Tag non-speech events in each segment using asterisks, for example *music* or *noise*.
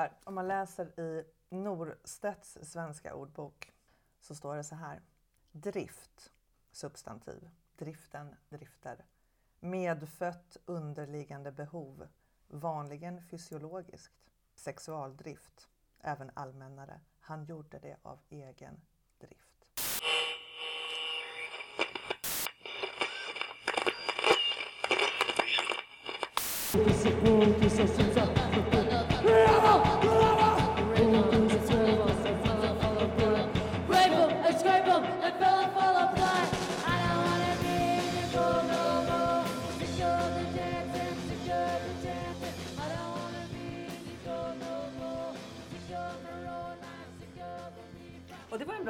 Så här, om man läser i Norstedts svenska ordbok så står det så här. Drift, substantiv, driften, drifter. Medfött underliggande behov, vanligen fysiologiskt. Sexualdrift, även allmännare. Han gjorde det av egen drift. Rainbow,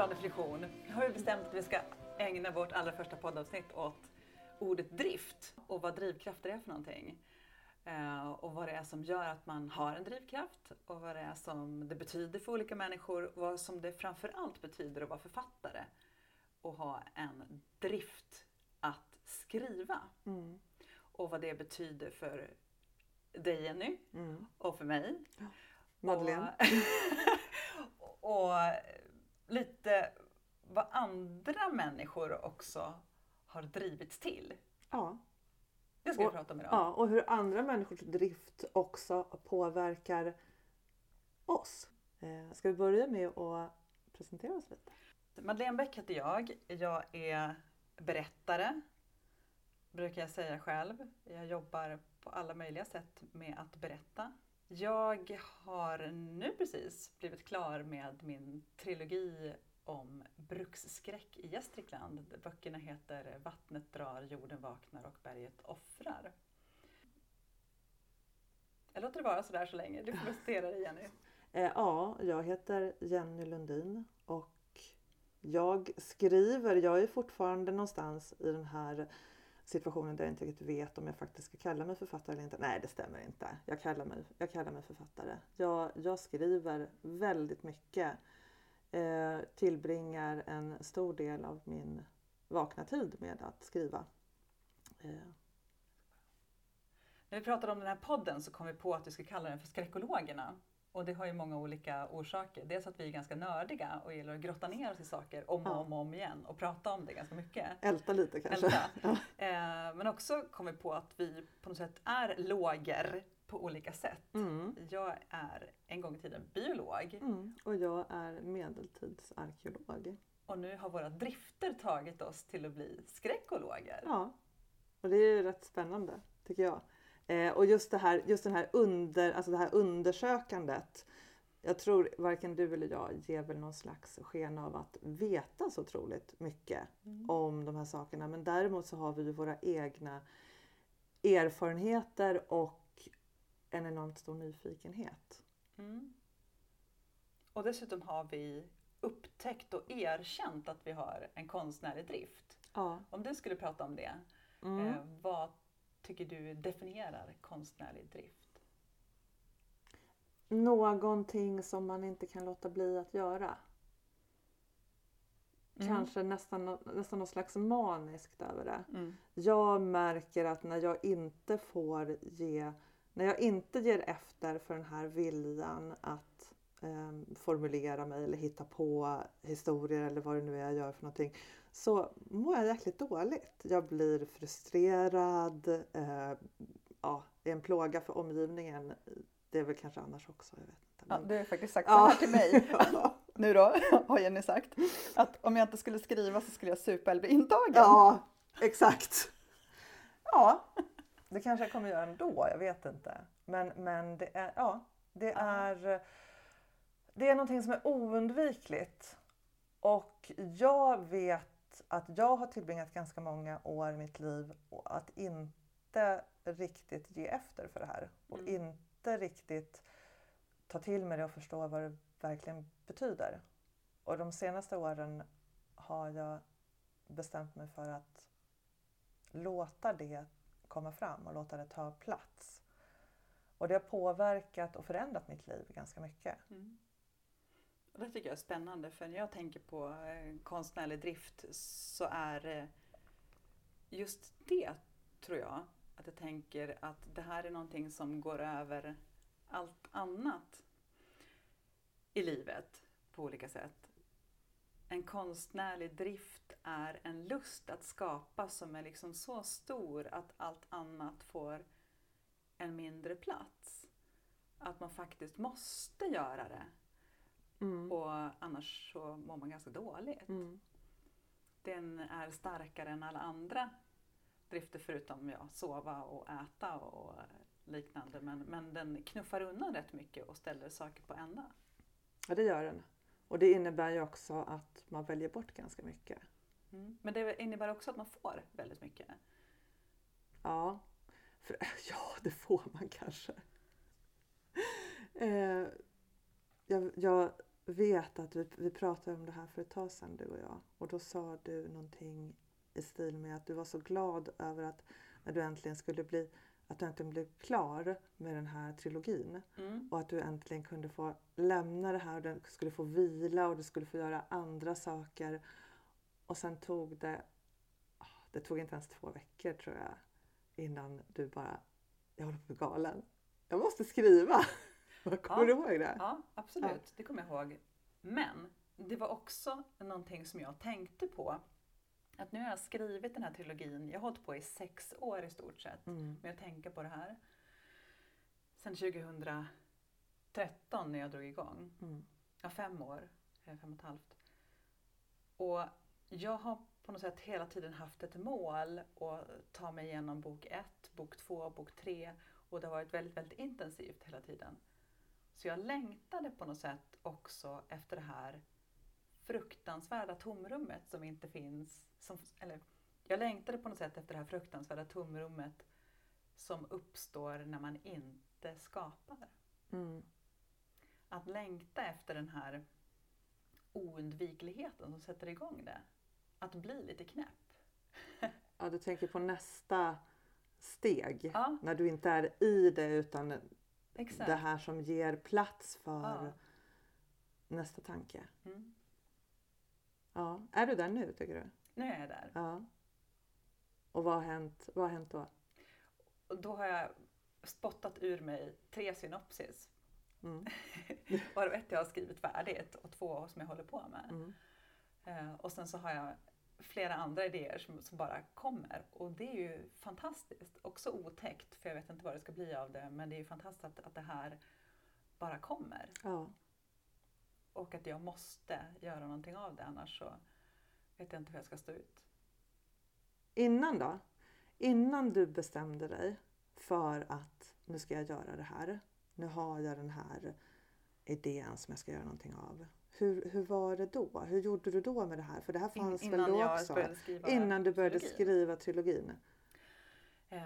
bra definition. Nu har vi bestämt att vi ska ägna vårt allra första poddavsnitt åt ordet drift och vad drivkrafter är för någonting. Eh, och vad det är som gör att man har en drivkraft och vad det är som det betyder för olika människor och vad som det framförallt betyder att vara författare och ha en drift att skriva. Och vad det betyder för dig Jenny och för mig. Madeleine. Och, *laughs* och lite vad andra människor också har drivits till. Ja. Det ska vi Och- prata om idag. Ja, och hur andra människors drift också påverkar oss. Eh, ska vi börja med att presentera oss lite? Madeleine Bäck heter jag. Jag är berättare, brukar jag säga själv. Jag jobbar på alla möjliga sätt med att berätta. Jag har nu precis blivit klar med min trilogi om bruksskräck i Gästrikland. Böckerna heter Vattnet drar, jorden vaknar och berget offrar. Jag låter det vara sådär så länge. Du får presentera dig Jenny. Ja, jag heter Jenny Lundin och jag skriver. Jag är fortfarande någonstans i den här situationen där jag inte riktigt vet om jag faktiskt ska kalla mig författare eller inte. Nej, det stämmer inte. Jag kallar mig, jag kallar mig författare. Jag, jag skriver väldigt mycket. Eh, tillbringar en stor del av min vakna tid med att skriva. Eh, När vi pratade om den här podden så kom vi på att vi skulle kalla den för Skräckologerna. Och det har ju många olika orsaker. Dels att vi är ganska nördiga och gillar att grotta ner oss i saker om och om, och om igen och prata om det ganska mycket. älta lite kanske. Älta. *laughs* Eh, men också kom vi på att vi på något sätt är låger på olika sätt. Mm. Jag är en gång i tiden biolog Mm. Och jag är medeltidsarkeolog. och nu har våra drifter tagit oss till att bli skräckologer. Ja, och det är ju rätt spännande tycker jag. Eh, och just det här, just den här under, alltså det här undersökandet. Jag tror varken du eller jag ger väl någon slags sken av att veta så otroligt mycket om de här sakerna. Men däremot så har vi ju våra egna erfarenheter och en enormt stor nyfikenhet. Mm. Och dessutom har vi upptäckt och erkänt att vi har en konstnärlig drift. Ja. Om du skulle prata om det, Mm. eh, vad tycker du definierar konstnärlig drift? Någonting som man inte kan låta bli att göra. Kanske nästan, nästan något slags maniskt över det. Mm. Jag märker att när jag inte får ge, när jag inte ger efter för den här viljan att ehm, formulera mig eller hitta på historier eller vad det nu är jag gör för någonting. Så mår jag jäkligt dåligt. Jag blir frustrerad, eh, ja, är en plåga för omgivningen. Det är väl kanske annars också, jag vet inte. Ja, Men- du har faktiskt sagt Ja. så här till mig. *laughs* nu då, *laughs* har Jenny sagt. Att om jag inte skulle skriva så skulle jag supa eller bli intagen. Ja, exakt. *laughs* Ja, det kanske jag kommer göra ändå, jag vet inte. Men, men det är, ja, det är, det är någonting som är oundvikligt. Och jag vet att jag har tillbringat ganska många år i mitt liv och att inte riktigt ge efter för det här. Och inte riktigt ta till mig det och förstå vad det verkligen betyder. Och de senaste åren har jag bestämt mig för att låta det komma fram och låta det ta plats. Och det har påverkat och förändrat mitt liv ganska mycket. Och det tycker jag är spännande för när jag tänker på eh, konstnärlig drift så är eh, just det, tror jag, att jag tänker att det här är någonting som går över allt annat. i livet på olika sätt. En konstnärlig drift är en lust att skapa som är liksom så stor att allt annat får en mindre plats. Att man faktiskt måste göra det Mm. och annars så mår man ganska dåligt. Mm. Den är starkare än alla andra drifter förutom ja, sova och äta och liknande. Men, men den knuffar undan rätt mycket och ställer saker på ända. Ja, det gör den. Och det innebär ju också att man väljer bort ganska mycket. Mm. Men det innebär också att man får väldigt mycket. Ja, för, *laughs* ja det får man kanske. Eh, jag, jag vet att vi, vi pratade om det här för ett tag sedan du och jag. Och då sa du någonting i stil med att du var så glad över att när du äntligen skulle bli att du äntligen blev klar med den här trilogin Mm. och att du äntligen kunde få lämna det här och du skulle få vila och du skulle få göra andra saker. Och sen tog det, ah, det tog inte ens två veckor tror jag, innan du bara, jag håller på att bli galen. Jag måste skriva! *laughs* Kommer Ja. du ihåg det? Ja, absolut. Det kommer jag ihåg. Men det var också någonting som jag tänkte på. Att nu har jag skrivit den här trilogin. Jag har hållit på i sex år i stort sett Mm. med att tänka på det här. Sen 2013 när jag drog igång. Mm. Ja, fem år. eh, Fem och ett halvt. Och jag har på något sätt hela tiden haft ett mål att ta mig igenom bok ett, bok två, bok tre. Och det har varit väldigt, väldigt intensivt hela tiden. Så jag längtade på något sätt också efter det här fruktansvärda tomrummet som inte finns. Som, eller, jag längtade på något sätt efter det här fruktansvärda tomrummet som uppstår när man inte skapar. Mm. Att längta efter den här oundvikligheten som sätter igång det. Att bli lite knäpp. Ja, du tänker på nästa steg. Ja, När du inte är i det utan exakt. det här som ger plats för Ja. nästa tanke. Mm. Ja. Är du där nu tycker du? Nu är jag där. Ja. Och vad har hänt, vad har hänt då? Och då har jag spottat ur mig tre synopsis. Mm. *laughs* Varav ett jag har skrivit färdigt och två som jag håller på med. Mm. Eh, och sen så har jag flera andra idéer som, som bara kommer. Och det är ju fantastiskt. Också otäckt, för jag vet inte vad det ska bli av det. Men det är ju fantastiskt att, att det här bara kommer. Ja. Och att jag måste göra någonting av det, annars så vet jag inte hur jag ska stå ut. Innan då? Innan du bestämde dig för att nu ska jag göra det här. Nu har jag den här idén som jag ska göra någonting av. Hur, hur var det då? Hur gjorde du då med det här? För det här In, fanns väl innan då också? Innan du började trilogin. skriva trilogin? Eh,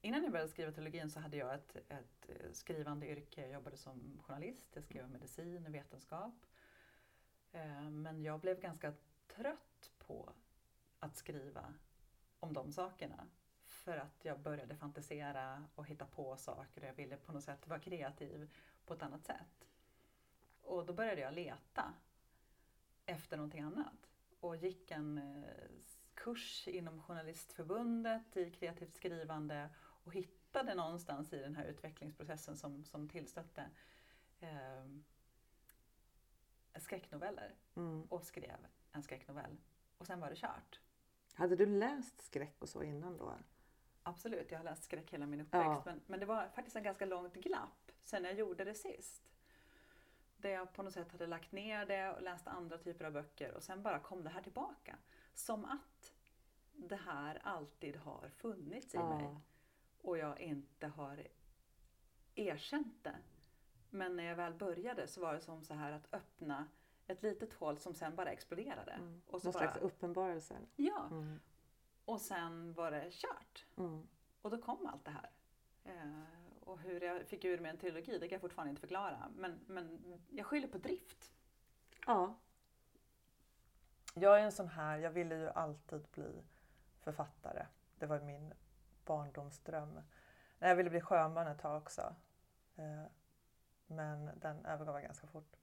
innan jag började skriva trilogin så hade jag ett, ett eh, skrivande yrke. Jag jobbade som journalist, jag skrev medicin och vetenskap. Eh, men jag blev ganska trött på att skriva om de sakerna. För att jag började fantisera och hitta på saker och jag ville på något sätt vara kreativ på ett annat sätt. Och då började jag leta efter någonting annat och gick en eh, kurs inom Journalistförbundet i kreativt skrivande och hittade någonstans i den här utvecklingsprocessen som, som tillstötte eh, skräcknoveller Mm. och skrev en skräcknovell. Och sen var det kört. Hade du läst skräck och så innan då? Absolut, jag har läst skräck hela min uppväxt Ja. men, men det var faktiskt en ganska långt glapp sen jag gjorde det sist. Där jag på något sätt hade lagt ner det och läst andra typer av böcker och sen bara kom det här tillbaka. Som att det här alltid har funnits i mig och jag inte har erkänt det. Men när jag väl började så var det som så här att öppna ett litet hål som sen bara exploderade. Mm. Och så Någon bara, slags uppenbarelse? ja, Mm. och sen var det kört. Mm. Och då kom allt det här. Eh, och hur jag fick ur mig en trilogi, det kan jag fortfarande inte förklara. Men, men jag skyller på drift. Ja. Jag är en sån här, jag ville ju alltid bli författare. Det var min barndomsdröm. Jag ville bli sjöman ett tag också. Eh, Men den övergav jag ganska fort.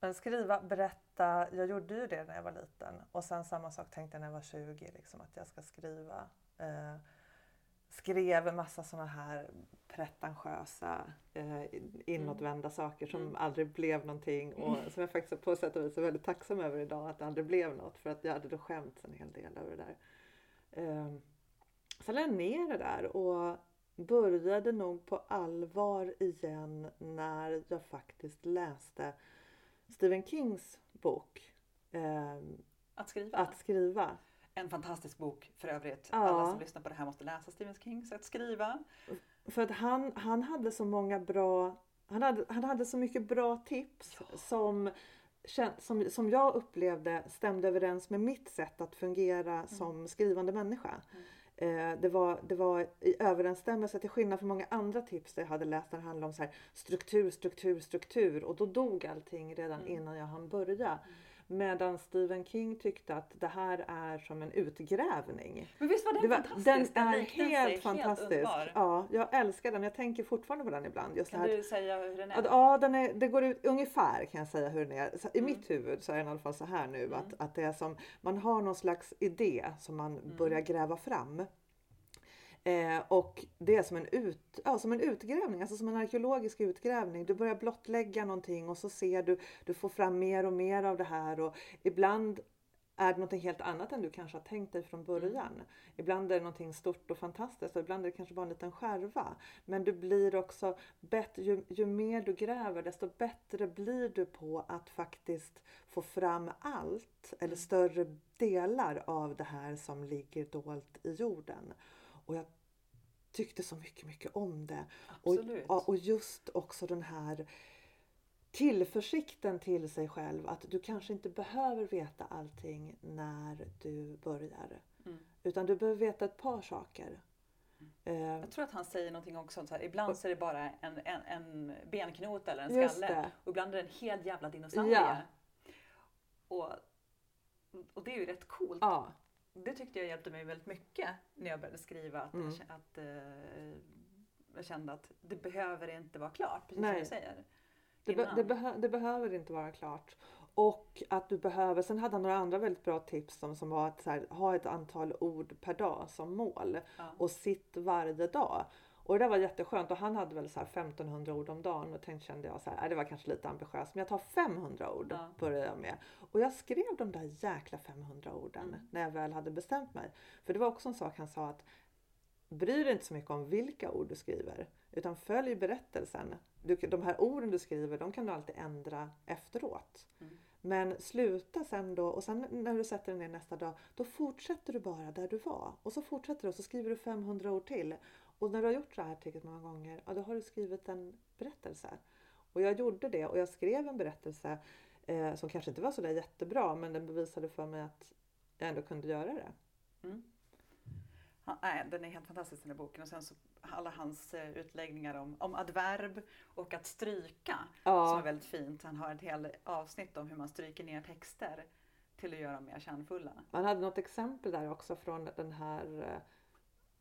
Men skriva, berätta, jag gjorde ju det när jag var liten. Och sen samma sak tänkte jag när jag var 20, liksom, att jag ska skriva. Skrev en massa sådana här pretentiösa eh, inåtvända saker som Mm. aldrig blev någonting och som jag faktiskt på sätt och vis är väldigt tacksam över idag att det aldrig blev något för att jag hade då skämts en hel del över det där. Eh, la jag ner det där och började nog på allvar igen när jag faktiskt läste Stephen Kings bok eh, Att skriva. Att skriva. En fantastisk bok för övrigt. Ja. Alla som lyssnar på det här måste läsa Stephen Kings Att skriva. För att han, han hade så många bra, han hade, han hade så mycket bra tips som, kän- som, som jag upplevde stämde överens med mitt sätt att fungera som skrivande människa. Eh, det, var, det var i överensstämmelse till skillnad från många andra tips jag hade läst där det handlade om så här, struktur, struktur, struktur och då dog allting redan innan jag hann börja. Medan Stephen King tyckte att det här är som en utgrävning. Men visst var den Det var, fantastisk? den är liknelse helt fantastisk. underbar. ja, jag älskar den. Jag tänker fortfarande på den ibland. Just Kan här. du säga hur den är? Att, ja, den är, det går ut ungefär kan jag säga hur den är. Så I Mm. mitt huvud så är den i alla fall så här nu att, att det är som man har någon slags idé som man Mm. börjar gräva fram. Eh, och det är som en, ut, ja, som en utgrävning, alltså som en arkeologisk utgrävning. Du börjar blottlägga någonting och så ser du, du får fram mer och mer av det här och ibland är det någonting helt annat än du kanske har tänkt dig från början. Ibland är det någonting stort och fantastiskt och ibland är det kanske bara en liten skärva. Men du blir också bättre, ju, ju mer du gräver desto bättre blir du på att faktiskt få fram allt eller större delar av det här som ligger dolt i jorden. Och jag tyckte så mycket, mycket om det. Absolut. Och, och just också den här tillförsikten till sig själv att du kanske inte behöver veta allting när du börjar. Mm. Utan du behöver veta ett par saker. Eh, Jag tror att han säger någonting också. Så här, ibland så är det bara en, en, en benknot eller en skalle. Och ibland är det en hel jävla dinosaurie. Ja. Och, och det är ju rätt coolt. ja, Det tyckte jag hjälpte mig väldigt mycket när jag började skriva. Att, Mm. jag, att eh, jag kände att det behöver inte vara klart, precis Nej. som du säger. det, be, det, behö, det behöver inte vara klart. Och att du behöver, sen hade han några andra väldigt bra tips som, som var att här, ha ett antal ord per dag som mål. Ja. Och sitt varje dag. Och det där var jätteskönt och han hade väl så här 1500 ord om dagen och tänkte kände jag så här, "Äh, det var kanske lite ambitiöst men jag tar 500 ord Ja. började jag med. Och jag skrev de där jäkla 500 orden Mm. när jag väl hade bestämt mig. För det var också en sak han sa att bry dig inte så mycket om vilka ord du skriver utan följ berättelsen. Du, de här orden du skriver de kan du alltid ändra efteråt. Mm. Men sluta sen då och sen när du sätter dig ner nästa dag då fortsätter du bara där du var. Och så fortsätter du och så skriver du 500 ord till. Och när du har gjort så här tillräckligt många gånger, ja, då har du skrivit en berättelse. Och jag gjorde det och jag skrev en berättelse eh, som kanske inte var så där jättebra men den bevisade för mig att jag ändå kunde göra det. Han, nej, den är helt fantastisk den här boken. Och sen så alla hans eh, utläggningar om, om adverb och att stryka. Ja. Som är väldigt fint. Han har ett helt avsnitt om hur man stryker ner texter till att göra dem mer kärnfulla. Man hade något exempel där också från den här eh,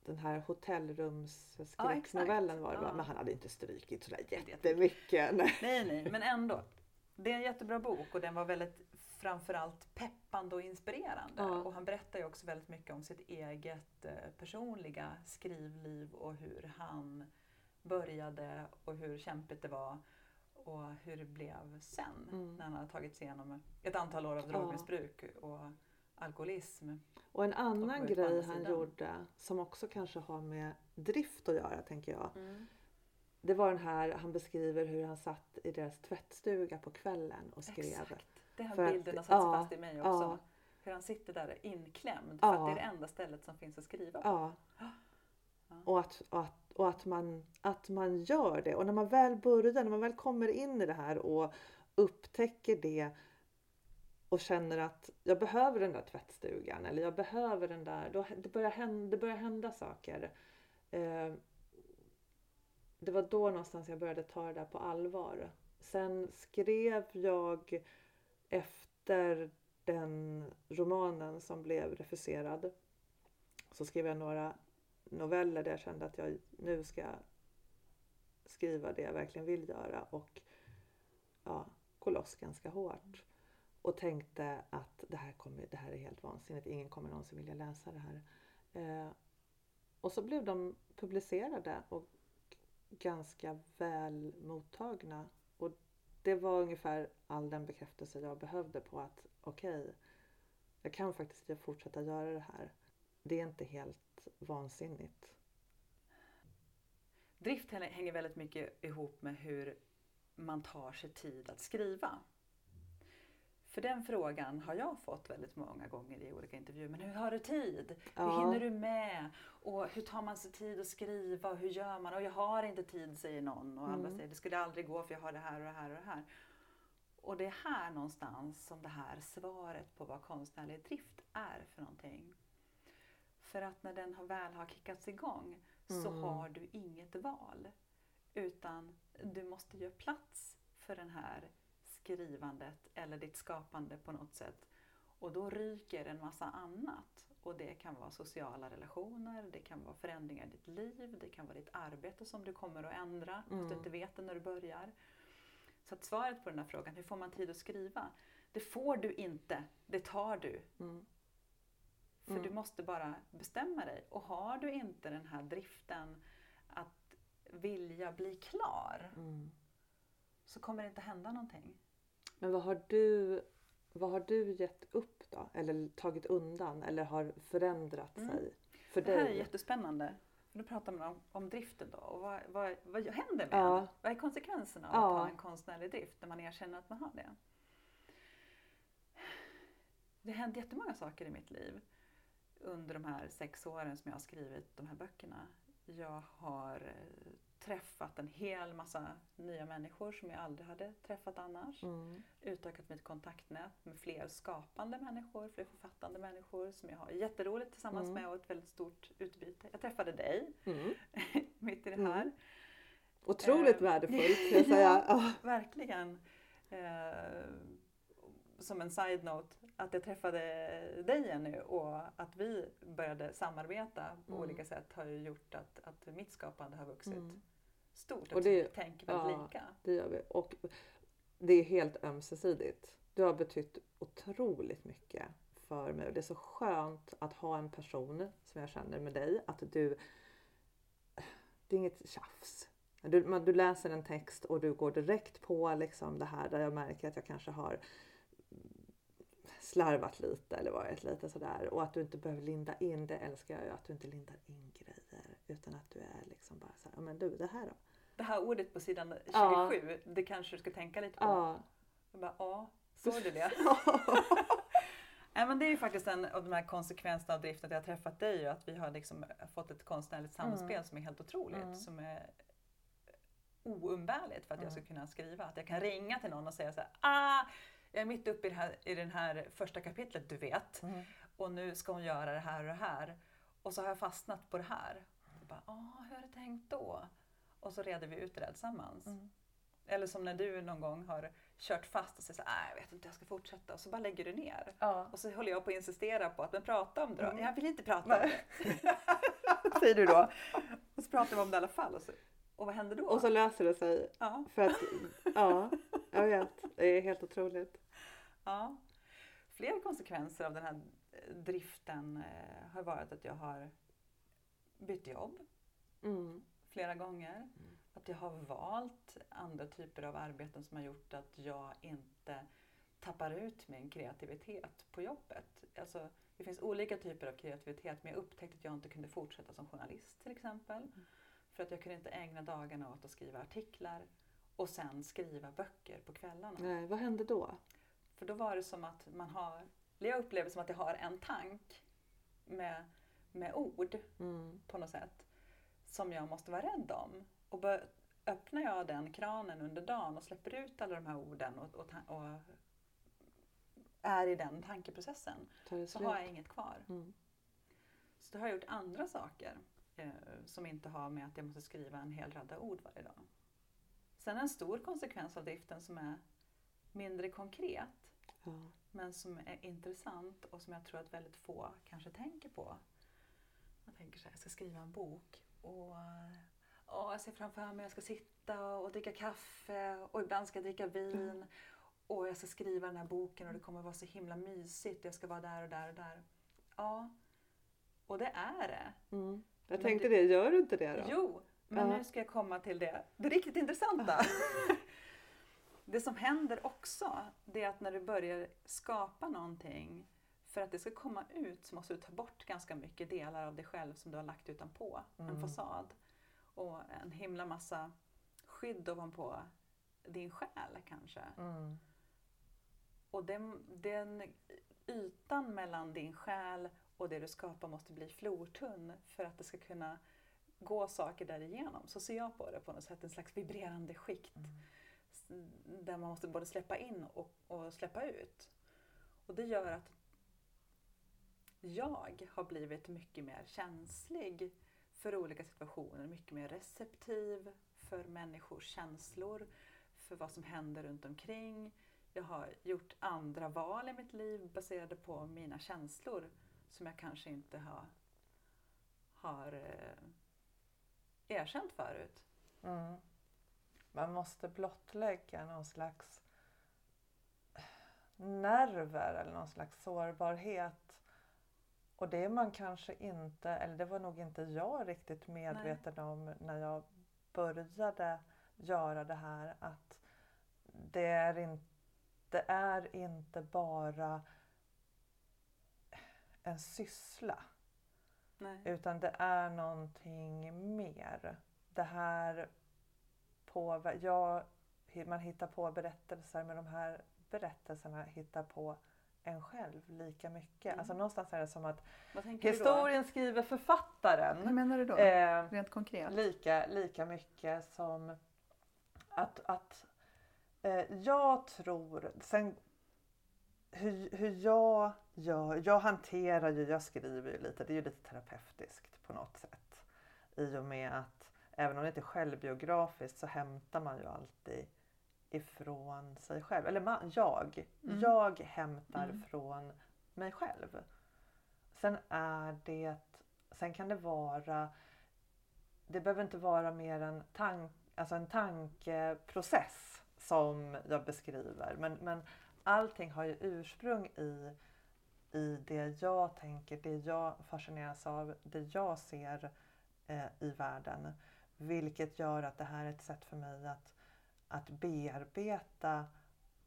den här hotellrumsskräcknovellen var det? Ja. Men han hade inte strykit sådär jättemycket. Nej. Nej, nej, men ändå. *laughs* Det är en jättebra bok och den var väldigt framförallt peppande och inspirerande. Ja. Och han berättar ju också väldigt mycket om sitt eget eh, personliga skrivliv och hur han började och hur kämpigt det var och hur det blev sen Mm. när han hade tagit sig igenom ett antal år av Ja. drogmissbruk och alkoholism. Och en annan grej han sidan. gjorde som också kanske har med drift att göra tänker jag. Mm. Det var den här, han beskriver hur han satt i deras tvättstuga på kvällen och skrev. Exakt. Det här bilden har satt sig ja, fast i mig också. ja. Hur han sitter där inklämd för Ja. att det är det enda stället som finns att skriva på. Och, att, och, att, och att, man, att man gör det. Och när man väl börjar, när man väl kommer in i det här och upptäcker det och känner att jag behöver den där tvättstugan eller jag behöver den där, då, det, börjar hända, det börjar hända saker. Eh, det var då någonstans jag började ta det där på allvar. Sen skrev jag efter den romanen som blev refuserad så skrev jag några noveller där jag kände att jag nu ska skriva det jag verkligen vill göra och ja, gå loss ganska hårt. Och tänkte att det här, kommer, det här är helt vansinnigt, ingen kommer någonsin vilja läsa det här. Eh, och så blev de publicerade och ganska väl mottagna. Och det var ungefär all den bekräftelse jag behövde på att okej, jag kan faktiskt fortsätta göra det här. Det är inte helt vansinnigt. Drift hänger väldigt mycket ihop med hur man tar sig tid att skriva. För den frågan har jag fått väldigt många gånger i olika intervjuer. Men hur har du tid? Ja. Hur hinner du med? Och hur tar man sig tid att skriva? Och hur gör man? Och jag har inte tid säger någon. Och Mm. säger det skulle aldrig gå för jag har det här och det här och det här. Och det är här någonstans som det här svaret på vad konstnärlig drift är för någonting. För att när den har väl har kickats igång så Mm. har du inget val. Utan du måste göra plats för den här skrivandet eller ditt skapande på något sätt. Och då ryker en massa annat. Och det kan vara sociala relationer, det kan vara förändringar i ditt liv, det kan vara ditt arbete som du kommer att ändra fast du Mm. inte vet det när du börjar. Så att svaret på den här frågan, hur får man tid att skriva? Det får du inte, det tar du. Mm. För Mm. du måste bara bestämma dig. Och har du inte den här driften att vilja bli klar Mm. så kommer det inte hända någonting. Men vad har du vad har du gett upp då? Eller tagit undan eller har förändrat Mm. sig för Det här är dig? jättespännande. För Nu pratar man om, om driften då. Och vad, vad, vad händer med Ja. Vad är konsekvenserna av Ja. att ha en konstnärlig drift när man erkänner att man har det? Det har hänt jättemånga saker i mitt liv under de här sex åren som jag har skrivit de här böckerna. Jag har eh, träffat en hel massa nya människor som jag aldrig hade träffat annars. Mm. Utökat mitt kontaktnät med fler skapande människor, fler författande människor som jag har jätteroligt tillsammans Mm. med och ett väldigt stort utbyte. Jag träffade dig Mm. *laughs* mitt i det Mm. här. Otroligt Eh, värdefullt *laughs* kan jag säga. Ja. Verkligen. Eh, som en side-note, att jag träffade dig Jenny och att vi började samarbeta på Mm. olika sätt har ju gjort att, att mitt skapande har vuxit Mm. stort. Och det- vi tänker väldigt ja. lika. Det gör vi. Och det är helt ömsesidigt. Du har betytt otroligt mycket för mig. Och det är så skönt att ha en person som jag känner med dig. Att du... Det är inget tjafs. Du, man, du läser en text och du går direkt på liksom det här där jag märker att jag kanske har slarvat lite eller varit lite sådär. Och att du inte behöver linda in, det älskar jag ju. Att du inte lindar in grejer. Utan att du är liksom bara så här, "Ja, men du det här då? Det här ordet på sidan 27, Ja. det kanske du ska tänka lite på. Ja. Jag bara, ja, såg du det? Nej, men det är ju faktiskt en av de här konsekvenserna av driften att jag har träffat dig och att vi har liksom fått ett konstnärligt samspel Mm. som är helt otroligt. Mm. Som är oumbärligt för att jag ska Mm. kunna skriva. Att jag kan ringa till någon och säga så här, ah, jag är mitt uppe i det här, i den här första kapitlet du vet Mm. och nu ska hon göra det här och det här. Och så har jag fastnat på det här. Och bara, ah, hur har du tänkt då? Och så reder vi ut det där tillsammans. Mm. Eller som när du någon gång har kört fast och säger så här, "Nej, jag vet inte, jag ska fortsätta. Och så bara lägger du ner. Ja. Och så håller jag på att insistera på att men prata om det då. Mm. Jag vill inte prata om det. *laughs* Säger du då. *laughs* Och så pratar vi om det i alla fall. Och, så, och vad händer då? Och så löser det sig. ja, För att, ja, jag vet. Det är helt otroligt. Ja. Fler konsekvenser av den här eh, driften eh, har varit att jag har bytt jobb Mm. flera gånger. Att jag har valt andra typer av arbeten som har gjort att jag inte tappar ut min kreativitet på jobbet. Alltså, det finns olika typer av kreativitet men jag upptäckte att jag inte kunde fortsätta som journalist till exempel. För att jag kunde inte ägna dagarna åt att skriva artiklar och sen skriva böcker på kvällarna. Nej, vad hände då? För då var det som att man har, eller jag upplever som att jag har en tank med, med ord Mm. på något sätt som jag måste vara rädd om. Och bör, öppnar jag den kranen under dagen och släpper ut alla de här orden och, och, och är i den tankeprocessen så slut? har jag inget kvar. Mm. Så då har jag gjort andra saker eh, som inte har med att jag måste skriva en hel radda ord varje dag. Sen en stor konsekvens av driften som är mindre konkret Ja. men som är intressant och som jag tror att väldigt få kanske tänker på. Man tänker så här, jag ska skriva en bok och åh, jag ser framför mig att jag ska sitta och dricka kaffe och ibland ska jag dricka vin och jag ska skriva den här boken och det kommer vara så himla mysigt. Jag ska vara där och där och där. Ja, och det är det. Mm. Jag Men tänkte det- det, gör du inte det då? Jo, men Ja. nu ska jag komma till det, det riktigt intressanta. *laughs* det som händer också, det är att när du börjar skapa någonting, för att det ska komma ut så måste du ta bort ganska mycket delar av dig själv som du har lagt utanpå en Mm. fasad. Och en himla massa skydd ovanpå din själ kanske. Mm. Och den, den ytan mellan din själ och det du skapar måste bli flortunn för att det ska kunna gå saker därigenom. Så ser jag på det på något sätt, en slags vibrerande skikt Mm där man måste både släppa in och, och släppa ut. Och det gör att jag har blivit mycket mer känslig för olika situationer, mycket mer receptiv för människors känslor, för vad som händer runt omkring. Jag har gjort andra val i mitt liv baserade på mina känslor som jag kanske inte har, har eh, erkänt förut. Mm. Man måste blottlägga någon slags nerver eller någon slags sårbarhet. Och det är man kanske inte, eller det var nog inte jag riktigt medveten om när jag började göra det här. Att det är, in, det är inte bara en syssla. Nej. Utan det är någonting mer. Det här på, jag, man hittar på berättelser men de här berättelserna hittar på en själv lika mycket. Mm. Alltså någonstans är det som att historien skriver författaren menar du då? eh, Rent konkret? lika, lika mycket som att, att eh, jag tror, sen hur, hur jag gör, jag hanterar ju, jag skriver ju lite, det är ju lite terapeutiskt på något sätt. I och med att även om det inte är självbiografiskt så hämtar man ju alltid ifrån sig själv. Eller man, jag, Mm. jag hämtar Mm. från mig själv. Sen är det, sen kan det vara det behöver inte vara mer en, tank, alltså en tankeprocess som jag beskriver. Men, men allting har ju ursprung i, i det jag tänker, det jag fascineras av, det jag ser eh, i världen. Vilket gör att det här är ett sätt för mig att, att bearbeta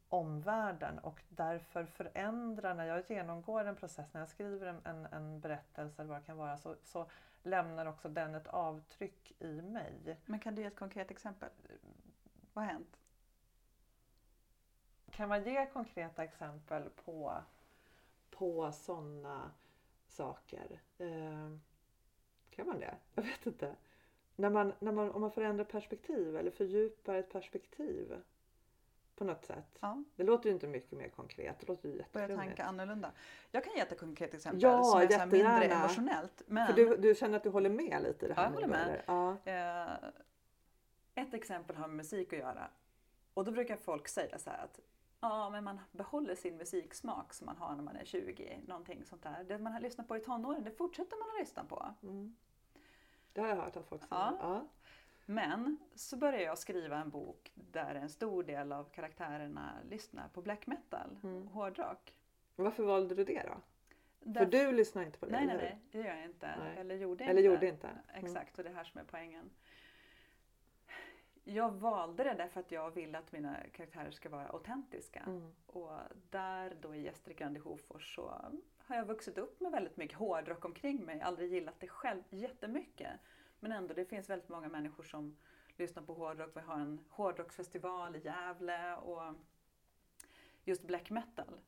omvärlden och därför förändra när jag genomgår en process, när jag skriver en, en, en berättelse eller vad det kan vara, så, så lämnar också den ett avtryck i mig. Men kan du ge ett konkret exempel? Vad har hänt? Kan man ge konkreta exempel på, på sådana saker? Eh, kan man det? Jag vet inte. När man, när man, om man förändrar perspektiv eller fördjupar ett perspektiv på något sätt. Ja, Det låter ju inte mycket mer konkret. Det låter ju börja tänka annorlunda. Jag kan ge ett konkret exempel Ja, som är mindre emotionellt. Men För du, du känner att du håller med lite i det här Ja, jag håller med. Ja. Eh, ett exempel har med musik att göra. Och då brukar folk säga så här att ja, men man behåller sin musiksmak som man har när man är 20, någonting sånt där. Det man har lyssnat på i tonåren, det fortsätter man att lyssna på. Mm. Det har jag hört att folk säger. Ja. Ja. Men så började jag skriva en bok där en stor del av karaktärerna lyssnar på black metal, Mm. hårdrock. Varför valde du det då? Där- För du lyssnar inte på det, Nej, nej, nej, det gör jag inte. Nej. Eller gjorde Eller inte. gjorde inte? Mm. Exakt, och det är här som är poängen. Jag valde det därför att jag vill att mina karaktärer ska vara autentiska. Mm. Och där då i Gästrikland i Hofors så har jag vuxit upp med väldigt mycket hårdrock omkring mig. Aldrig gillat det själv jättemycket. Men ändå, det finns väldigt många människor som lyssnar på hårdrock. Vi har en hårdrocksfestival i Gävle och just black metal.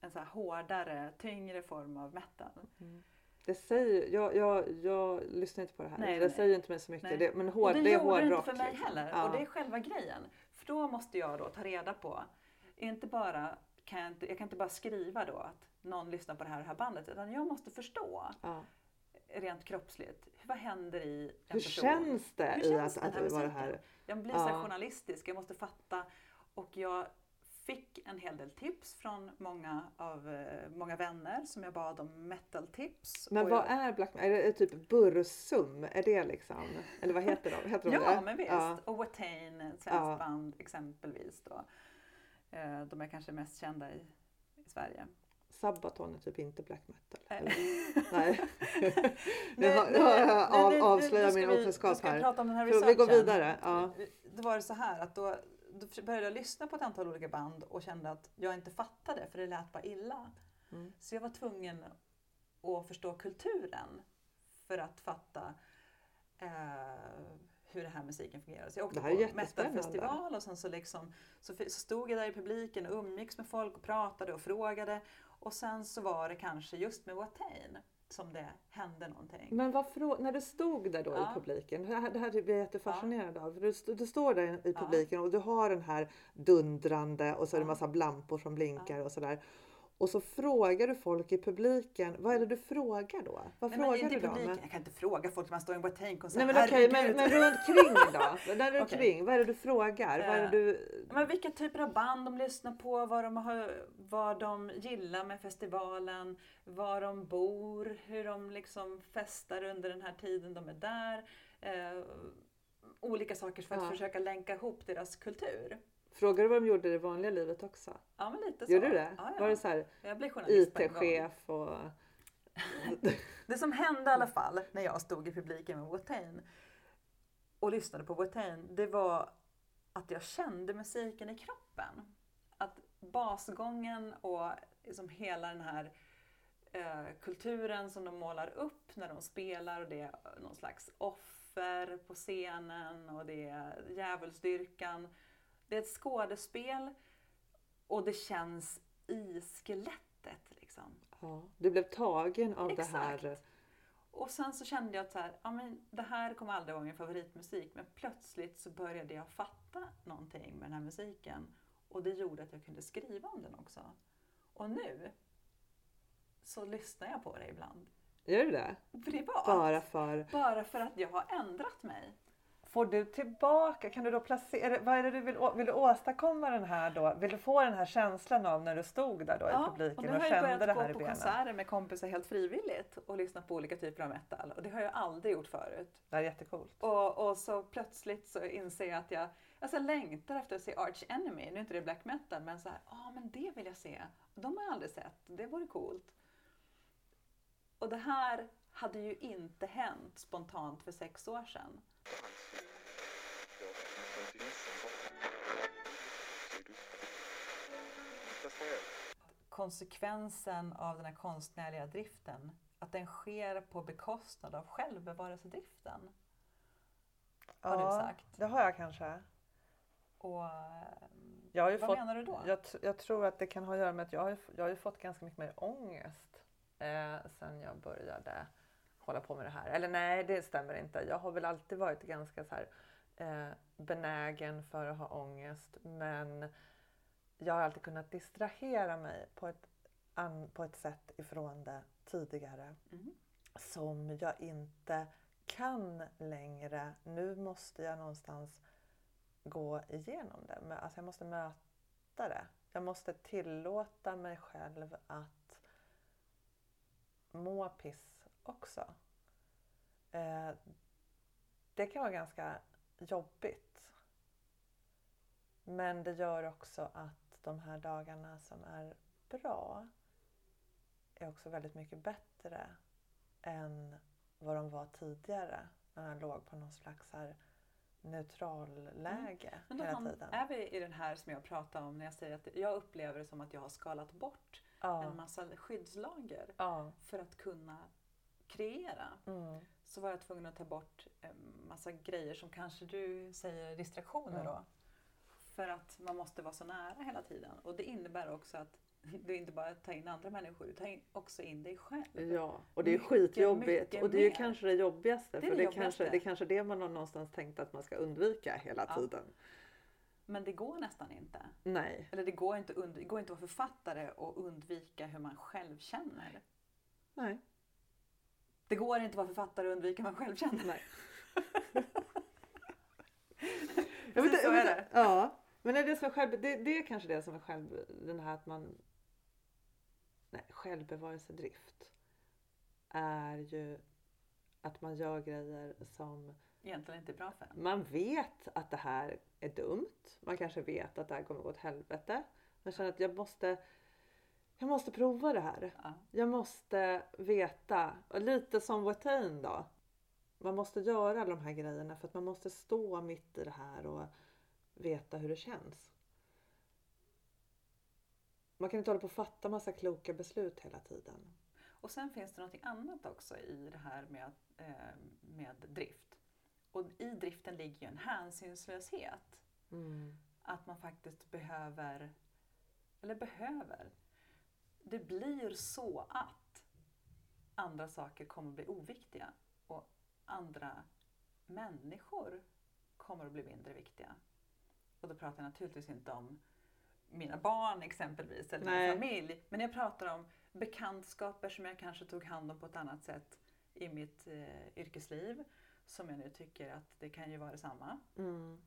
En så här hårdare, tyngre form av metal. Det säger, jag, jag, jag lyssnar inte på det här. Nej, det nej. säger inte mig så mycket. Det, men Och hård, det, det är gjorde det hårdrock. inte för mig liksom. heller. Ja. Och det är själva grejen. För då måste jag då ta reda på, inte bara kan jag, inte, jag kan inte bara skriva då att någon lyssnar på det här, det här bandet, utan jag måste förstå Ja. rent kroppsligt, vad händer i en Hur person? känns det Hur i känns att, den här att vara här? Jag blir så Ja. journalistisk, jag måste fatta. Och jag fick en hel del tips från många, av, eh, många vänner som jag bad om metal-tips. Men Och vad jag, är black metal? Är det typ Bursum? Är det liksom? Eller vad heter de? Heter de *laughs* Ja, det? men visst. Ja. Och Watain, ett svenskt Ja. band exempelvis. Då. Eh, De är kanske mest kända i, i Sverige. Sabaton är typ inte black metal. Nej. *laughs* *laughs* Nu har- nu nej, har jag av, ska min okunskap här. prata om den här vi går vidare. Ja. Då var det så här att då, då började jag lyssna på ett antal olika band och kände att jag inte fattade för det lät bara illa. Mm. Så jag var tvungen att förstå kulturen för att fatta eh, hur den här musiken fungerar. Så jag åkte på metalfestival och sen så, liksom, så stod jag där i publiken och umgicks med folk och pratade och frågade. Och sen så var det kanske just med Watain som det hände någonting. Men vad när du stod där då Ja. i publiken, det här, det här blir jag jättefascinerad av. För Du, du står där i Ja. publiken och du har den här dundrande och så är det Ja. massa lampor som blinkar och sådär. Och så frågar du folk i publiken, vad är det du frågar då? Vad men frågar du dem? Jag kan inte fråga folk när man står i en Watain-konsert. Nej men okej, men, men runt kring då? *laughs* Där runt Okej. kring, vad är det du frågar? Vad är Eh, du... Men vilka typer av band de lyssnar på, vad de, har, vad de gillar med festivalen, var de bor, hur de liksom festar under den här tiden de är där. Eh, olika saker för att Ja. försöka länka ihop deras kultur. Frågar du vad de gjorde i det vanliga livet också? Ja, men lite så. Gjorde du det? Ja, ja. Var det så här. IT-chef och... *laughs* Det som hände i alla fall när jag stod i publiken med Watain och lyssnade på Watain, det var att jag kände musiken i kroppen. Att basgången och liksom hela den här eh, kulturen som de målar upp när de spelar och det är någon slags offer på scenen och det är djävulsdyrkan. Det är ett skådespel och det känns i skelettet liksom. Ja, du blev tagen av det här. Exakt. Och sen så kände jag att så här, ja, men det här kommer aldrig vara min favoritmusik. Men plötsligt så började jag fatta någonting med den här musiken. Och det gjorde att jag kunde skriva om den också. Och nu så lyssnar jag på det ibland. Gör du det? Privat. Bara för... Bara för att jag har ändrat mig. Får du tillbaka, kan du då placera, vad är det du vill, vill du åstadkomma den här då? Vill du få den här känslan av när du stod där då i och publiken nu och, har jag kände börjat det gå här i på benen? konserter med kompisar helt frivilligt och lyssna på olika typer av metal. Och det har jag aldrig gjort förut. Det här är jättecoolt. Och, och så plötsligt så inser jag att jag alltså jag längtar efter att se Arch Enemy. Nu är inte det black metal, men så här, ja men det vill jag se. De har jag aldrig sett. Det vore coolt. Och det här hade ju inte hänt spontant för sex år sedan. Konsekvensen av den här konstnärliga driften, att den sker på bekostnad av självbevarelsedriften. Har du sagt. det har jag kanske. Och Jag har ju vad fått, menar du då? Jag, jag tror att det kan ha att göra med att jag har, jag har fått ganska mycket mer ångest eh, sen jag började hålla på med det här. Eller nej, det stämmer inte. Jag har väl alltid varit ganska så här, eh, benägen för att ha ångest. Men jag har alltid kunnat distrahera mig på ett, an, på ett sätt ifrån det tidigare Mhm. som jag inte kan längre. Nu måste jag någonstans gå igenom det. Alltså jag måste möta det. Jag måste tillåta mig själv att må piss också. Eh, det kan vara ganska jobbigt. Men det gör också att de här dagarna som är bra är också väldigt mycket bättre än vad de var tidigare när jag låg på någon slags här neutral läge Mm. Hela ham- tiden. är vi i den här som jag pratar om när jag säger att jag upplever det som att jag har skalat bort en Ja. massa skyddslager ja. för att kunna kreera. Mm. Så var jag tvungen att ta bort massa grejer som kanske du säger distraktioner Mm. då. För att man måste vara så nära hela tiden. Och det innebär också att *laughs* du inte bara tar in andra människor, du tar in, också in dig själv. Ja, och det är Mycket, skitjobbigt. mycket och det är ju mer. kanske det jobbigaste. Det är för det det, kanske, jobbigaste. det är kanske det man har någonstans tänkt att man ska undvika hela Ja. tiden. Men det går nästan inte. Nej. Eller det går inte, det går inte att vara författare och undvika hur man själv känner. Nej. Det går inte att vara författare och undvika hur man själv känner. Nej. *laughs* Jag vet, så är det. Ja, men är det, som själv, det, det är kanske det som är själv, den här att man... Nej, självbevarelsedrift är ju att man gör grejer som Egentligen inte är bra för en. man vet att det här är dumt. Man kanske vet att det här kommer gå åt helvete. Man känner att jag måste, jag måste prova det här. Ja. Jag måste veta. Och lite som Watain då. Man måste göra alla de här grejerna för att man måste stå mitt i det här och veta hur det känns. Man kan inte hålla på och fatta massa kloka beslut hela tiden. Och sen finns det något annat också i det här med, eh, med drift. Och i driften ligger ju en hänsynslöshet. Mm. Att man faktiskt behöver, eller behöver, det blir så att andra saker kommer att bli oviktiga och andra människor kommer att bli mindre viktiga. Och då pratar jag naturligtvis inte om mina barn exempelvis eller Nej. min familj. Men jag pratar om bekantskaper som jag kanske tog hand om på ett annat sätt i mitt eh, yrkesliv. Som jag nu tycker att det kan ju vara detsamma. Mm.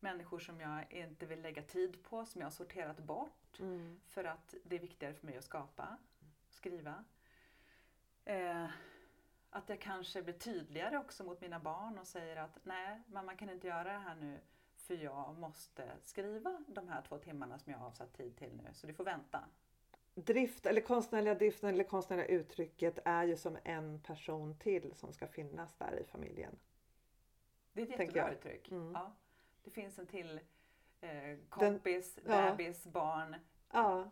Människor som jag inte vill lägga tid på, som jag har sorterat bort Mm. för att det är viktigare för mig att skapa, skriva. Eh, att jag kanske blir tydligare också mot mina barn och säger att nej, mamma kan inte göra det här nu för jag måste skriva de här två timmarna som jag har avsatt tid till nu, så du får vänta. Drift eller konstnärliga driften eller konstnärliga uttrycket är ju som en person till som ska finnas där i familjen. Det är ett jättebra uttryck. Mm. Ja, det finns en till eh, kompis, ja. bebis, barn. Ja,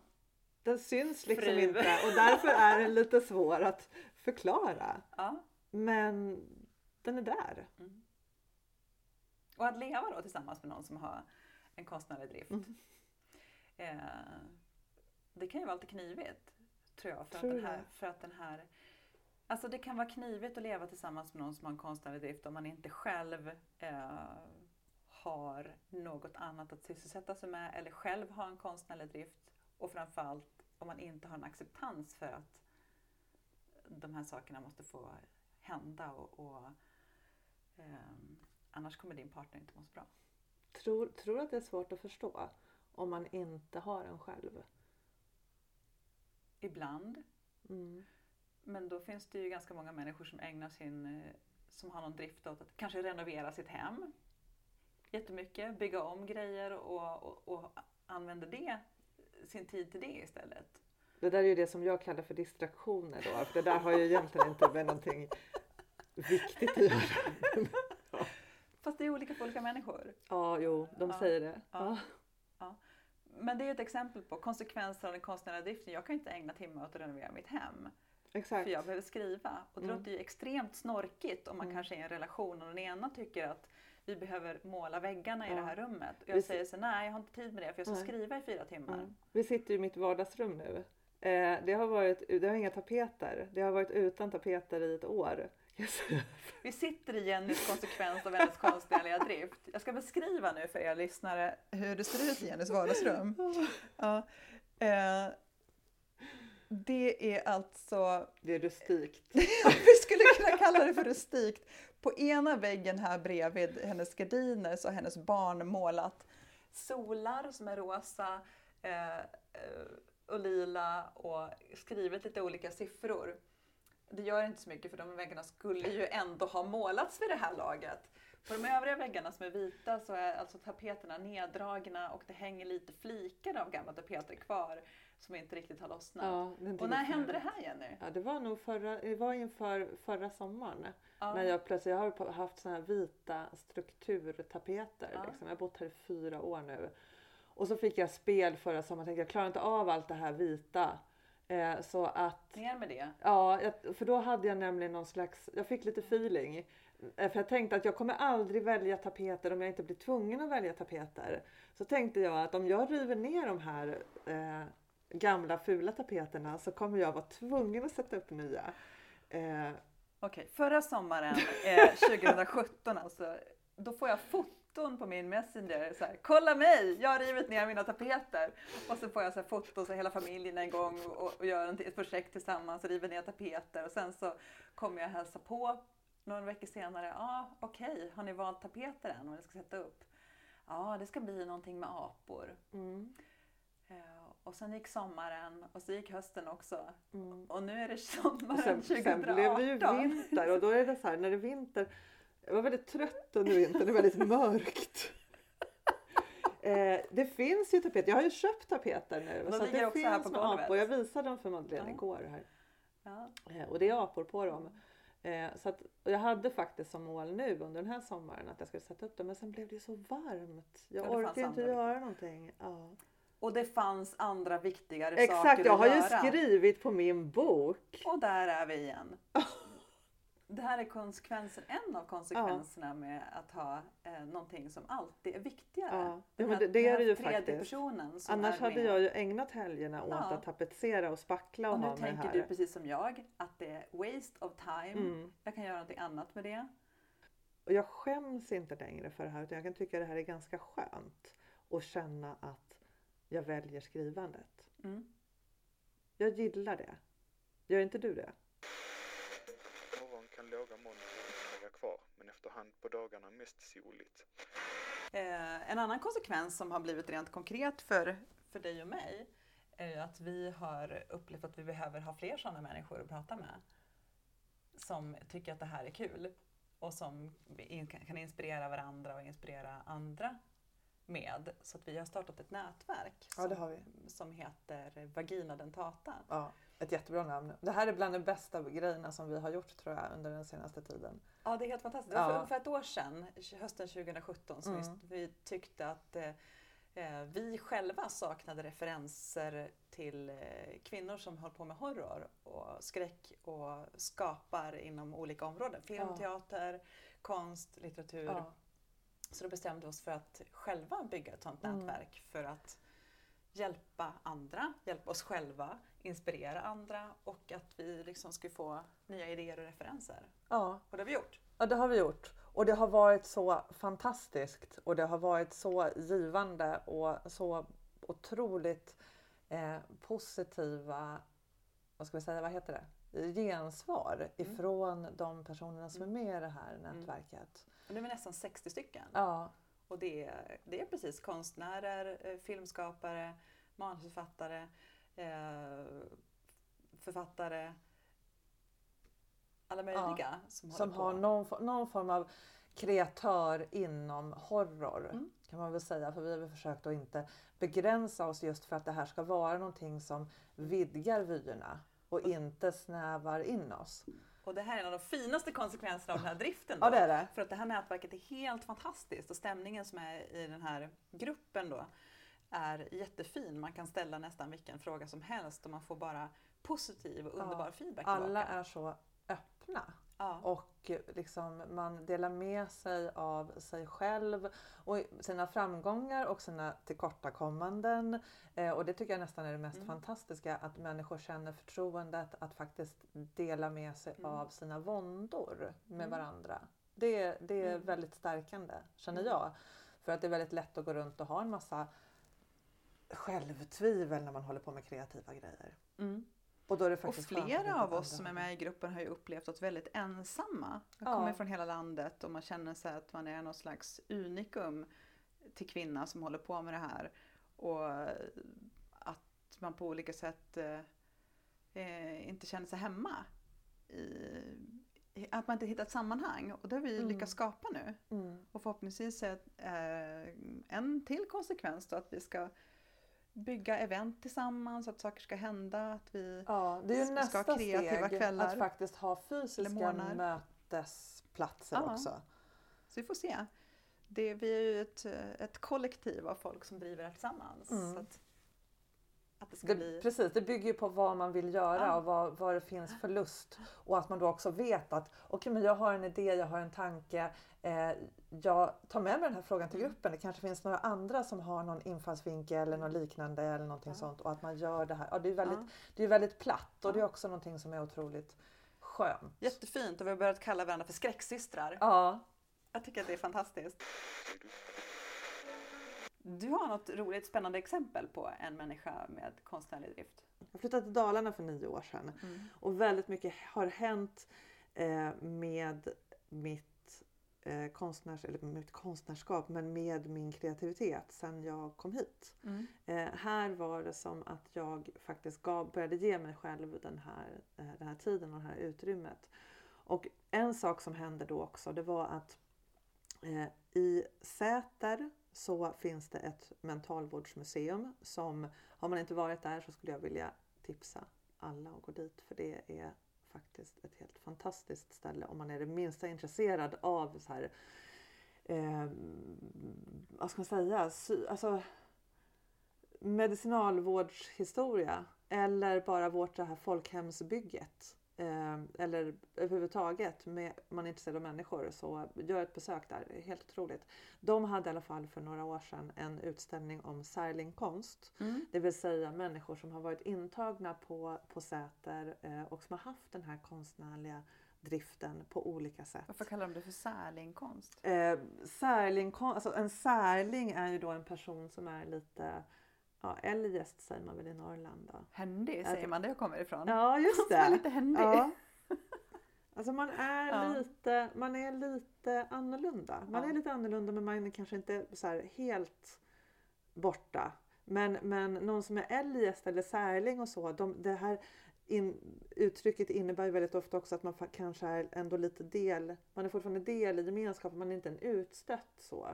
den syns liksom Fru. inte och därför är den lite svår att förklara. Ja. Men den är där. Mm. Och att leva då tillsammans med någon som har en konstnärlig drift. Mm. Eh, det kan ju vara lite knivigt, tror jag. För, Tror att, den här, för att den här... Alltså det kan vara knivigt att leva tillsammans med någon som har en konstnärlig drift om man inte själv eh, har något annat att sysselsätta sig med eller själv har en konstnärlig drift. Och framförallt om man inte har en acceptans för att de här sakerna måste få hända och, och ehm, annars kommer din partner inte må så bra. Tror, tror att det är svårt att förstå om man inte har en själv. Ibland, Mm. men då finns det ju ganska många människor som ägnar sin, eh, som har någon drift åt att kanske renovera sitt hem jättemycket, bygga om grejer och, och, och använder det, sin tid till det istället. Det där är ju det som jag kallar för distraktioner då. För det där har ju egentligen inte med någonting viktigt att göra. *laughs* Fast det är olika för olika människor. Ja, jo, de Ja. säger det. Ja. Ja. Men det är ett exempel på konsekvenser av den konstnärliga driften. Jag kan inte ägna timmar åt att renovera mitt hem. Exakt. För jag behöver skriva. Och det Mm. låter ju extremt snorkigt om man Mm. kanske är i en relation och den ena tycker att vi behöver måla väggarna i det här rummet. Och jag Vi- säger så nej jag har inte tid med det för jag ska Nej. skriva i fyra timmar. Mm. Vi sitter i mitt vardagsrum nu. Eh, det, har varit, det har inga tapeter. Det har varit utan tapeter i ett år. Yes. *laughs* Vi sitter i Jennys konsekvens av hennes konstnärliga drift. Jag ska beskriva nu för er lyssnare hur det ser ut i Jennys vardagsrum. *laughs* Ja. Eh, det är alltså Det är rustikt. *laughs* Vi skulle kunna kalla det för rustikt. På ena väggen här bredvid hennes gardiner så har hennes barn målat solar som är rosa eh, och lila och skrivit lite olika siffror. Det gör inte så mycket för de väggarna skulle ju ändå ha målats vid det här laget. På de övriga väggarna som är vita så är alltså tapeterna neddragna och det hänger lite flikar av gamla tapeter kvar som inte riktigt har lossnat. Ja, och när hände det jag. här Jenny? Ja, det var nog förra, det var inför förra sommaren. Ja. När jag plötsligt, jag har haft såna här vita strukturtapeter. Ja. Liksom. Jag har bott här i fyra år nu. Och så fick jag spel förra sommaren. Tänkte jag klarar inte av allt det här vita. Eh, så att, Ner med det. ja, jag- för då hade jag nämligen någon slags, jag fick lite feeling. Eh, För jag tänkte att jag kommer aldrig välja tapeter om jag inte blir tvungen att välja tapeter. Så tänkte jag att om jag river ner de här eh, gamla fula tapeterna så kommer jag vara tvungen att sätta upp nya. Eh, Okej, förra sommaren, eh, *laughs* 2017 alltså, då får jag foton på min Messenger. Så här, Kolla mig, jag har rivit ner mina tapeter. Och så får jag så här, foton så hela familjen en gång och, och gör ett projekt tillsammans och river ner tapeter. Och sen så kommer jag hälsa på några veckor senare. Ja, ah, okej, har ni valt tapeter än? Vad ni ska sätta upp? Ja, det ska bli någonting med apor. mm, och sen gick sommaren och så gick hösten också. mm. Och nu är det sommaren sen, 2018. sen blev det ju vinter och då är det så här när det är vinter. Jag var väldigt trött under vintern, det är väldigt *laughs* mörkt. Eh, det finns ju tapeter. Jag har ju köpt tapeter nu. De så ligger det också finns här på golvet. apor. Jag visade dem för Madeleine Ja. igår. Här. Ja. Eh, och det är apor på dem. Eh, så att, jag hade faktiskt som mål nu under den här sommaren att jag skulle sätta upp dem men sen blev det så varmt. Jag Ja, orkar inte göra någonting. Ja. Och det fanns andra viktigare Exakt, saker jag att har ju göra. skrivit på min bok. Och där är vi igen. *laughs* Det här är konsekvensen, en av konsekvenserna med att ha eh, någonting som alltid är viktigare. Ja, ja men det, det är det ju faktiskt. personen som Annars hade jag ju ägnat helgerna åt Ja. att tapetsera och spackla och, Och nu ha tänker här. du precis som jag att det är waste of time. Mm. Jag kan göra någonting annat med det. Och jag skäms inte längre för det här utan jag kan tycka det här är ganska skönt. Och känna att jag väljer skrivandet. Mm. Jag gillar det. Gör inte du det? Morgon kan låga moln ligga kvar, men efterhand på dagarna mest soligt. Eh, en annan konsekvens som har blivit rent konkret för, för dig och mig är ju att vi har upplevt att vi behöver ha fler sådana människor att prata med. Som tycker att det här är kul och som kan inspirera varandra och inspirera andra med. Så att vi har startat ett nätverk Ja, som, som heter Vagina Dentata. Ja, ett jättebra namn. Det här är bland de bästa grejerna som vi har gjort tror jag under den senaste tiden. Ja, det är helt fantastiskt. Det var Ja. för, för ett år sedan, hösten 2017, som Mm. vi, vi tyckte att eh, eh, vi själva saknade referenser till eh, kvinnor som håller på med horror och skräck och skapar inom olika områden. Film, Ja. teater, konst, litteratur. Ja. Så då bestämde vi oss för att själva bygga ett sådant Mm. nätverk för att hjälpa andra, hjälpa oss själva, inspirera andra och att vi liksom skulle få nya idéer och referenser. ja, Och det har vi gjort. Ja, det har vi gjort. Och det har varit så fantastiskt och det har varit så givande och så otroligt eh, positiva, vad ska vi säga, vad heter det? gensvar Mm. ifrån de personerna som är med i det här nätverket. Nu är vi nästan 60 stycken. Ja, Och det är, det är precis konstnärer, eh, filmskapare, manusförfattare, eh, författare, alla möjliga som, som håller har någon, någon form av kreatör inom horror Mm. kan man väl säga. För vi har väl försökt att inte begränsa oss just för att det här ska vara någonting som vidgar vyerna och inte snävar in oss. Och det här är en av de finaste konsekvenserna av den här driften. Ja då. det är det. För att det här nätverket är helt fantastiskt och stämningen som är i den här gruppen då är jättefin. Man kan ställa nästan vilken fråga som helst och man får bara positiv och underbar feedback Alla tillbaka. är så öppna Ja. och liksom man delar med sig av sig själv och sina framgångar och sina tillkortakommanden. Eh, och det tycker jag nästan är det mest Mm. fantastiska att människor känner förtroendet att faktiskt dela med sig Mm. av sina våndor med Mm. varandra. Det, det är Mm. väldigt stärkande känner Mm. jag. För att det är väldigt lätt att gå runt och ha en massa självtvivel när man håller på med kreativa grejer. Och Och flera av oss som är med i gruppen har ju upplevt oss väldigt ensamma. Jag Ja. kommer från hela landet och man känner sig att man är någon slags unikum till kvinna som håller på med det här. Och att man på olika sätt eh, eh, inte känner sig hemma. I, att man inte hittat sammanhang. Och det har vi Mm. lyckats skapa nu. Mm. Och förhoppningsvis är eh, en till konsekvens då att vi ska bygga event tillsammans, att saker ska hända, att vi Ja, det är ju ska ha nästa kreativa steg kvällar. att faktiskt ha fysiska mötesplatser Ja. också. Så vi får se. Det, vi är ju ett, ett kollektiv av folk som driver det tillsammans. Mm. Så att, att det ska Det, bli... Precis, det bygger ju på vad man vill göra Ja. och vad, vad det finns för lust. Och att man då också vet att okej, men jag har en idé, jag har en tanke. Eh, jag tar med mig den här frågan till Mm. gruppen. Det kanske finns några andra som har någon infallsvinkel eller något liknande eller någonting Ja. sånt. Och att man gör det här. Ja, det är väldigt, det är väldigt platt och det är också någonting som är otroligt skönt. Jättefint och vi har börjat kalla varandra för skräcksystrar. Ja, Jag tycker att det är fantastiskt. Du har något roligt spännande exempel på en människa med konstnärlig drift. Jag flyttade till Dalarna för nio år sedan. Och väldigt mycket har hänt eh, med mitt, eh, konstnärs, eller mitt konstnärskap men med min kreativitet sedan jag kom hit. Eh, här var det som att jag faktiskt gav, började ge mig själv den här, den här tiden och det här utrymmet. Och en sak som hände då också det var att i Säter så finns det ett mentalvårdsmuseum som, har man inte varit där så skulle jag vilja tipsa alla att gå dit för det är faktiskt ett helt fantastiskt ställe om man är det minsta intresserad av så här, eh, vad ska man säga, sy, alltså medicinalvårdshistoria eller bara vårt det här folkhemsbygget eller överhuvudtaget med man är intresserad av människor så gör ett besök där. Helt otroligt. De hade i alla fall för några år sedan en utställning om särlingkonst. Mm. Det vill säga människor som har varit intagna på, på Säter eh, och som har haft den här konstnärliga driften på olika sätt. Varför kallar de det för särlingkonst? Eh, särlingkon- alltså en särling är ju då en person som är lite, ja eljest säger man väl i Norrland då. Händig säger man där jag kommer ifrån. Ja just är det. lite händig. Ja. *laughs* Alltså man är, Ja. lite, man är lite annorlunda. Man Ja. är lite annorlunda men man är kanske inte så helt borta. Men, men någon som är eljest eller särling och så, de, det här in, uttrycket innebär väldigt ofta också att man kanske är ändå lite del, man är fortfarande del i gemenskapen, man är inte en utstött så.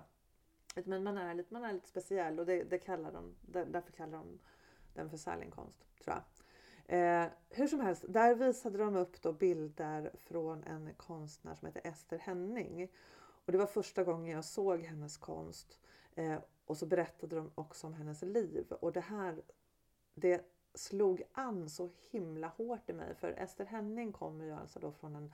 Men man är lite, man är lite speciell och det, det kallar de, därför kallar de den för särlingkonst tror jag. Eh, hur som helst, där visade de upp då bilder från en konstnär som heter Ester Henning. Och det var första gången jag såg hennes konst. Eh, och så berättade de också om hennes liv. Och det här det slog an så himla hårt i mig. För Ester Henning kommer ju alltså då från en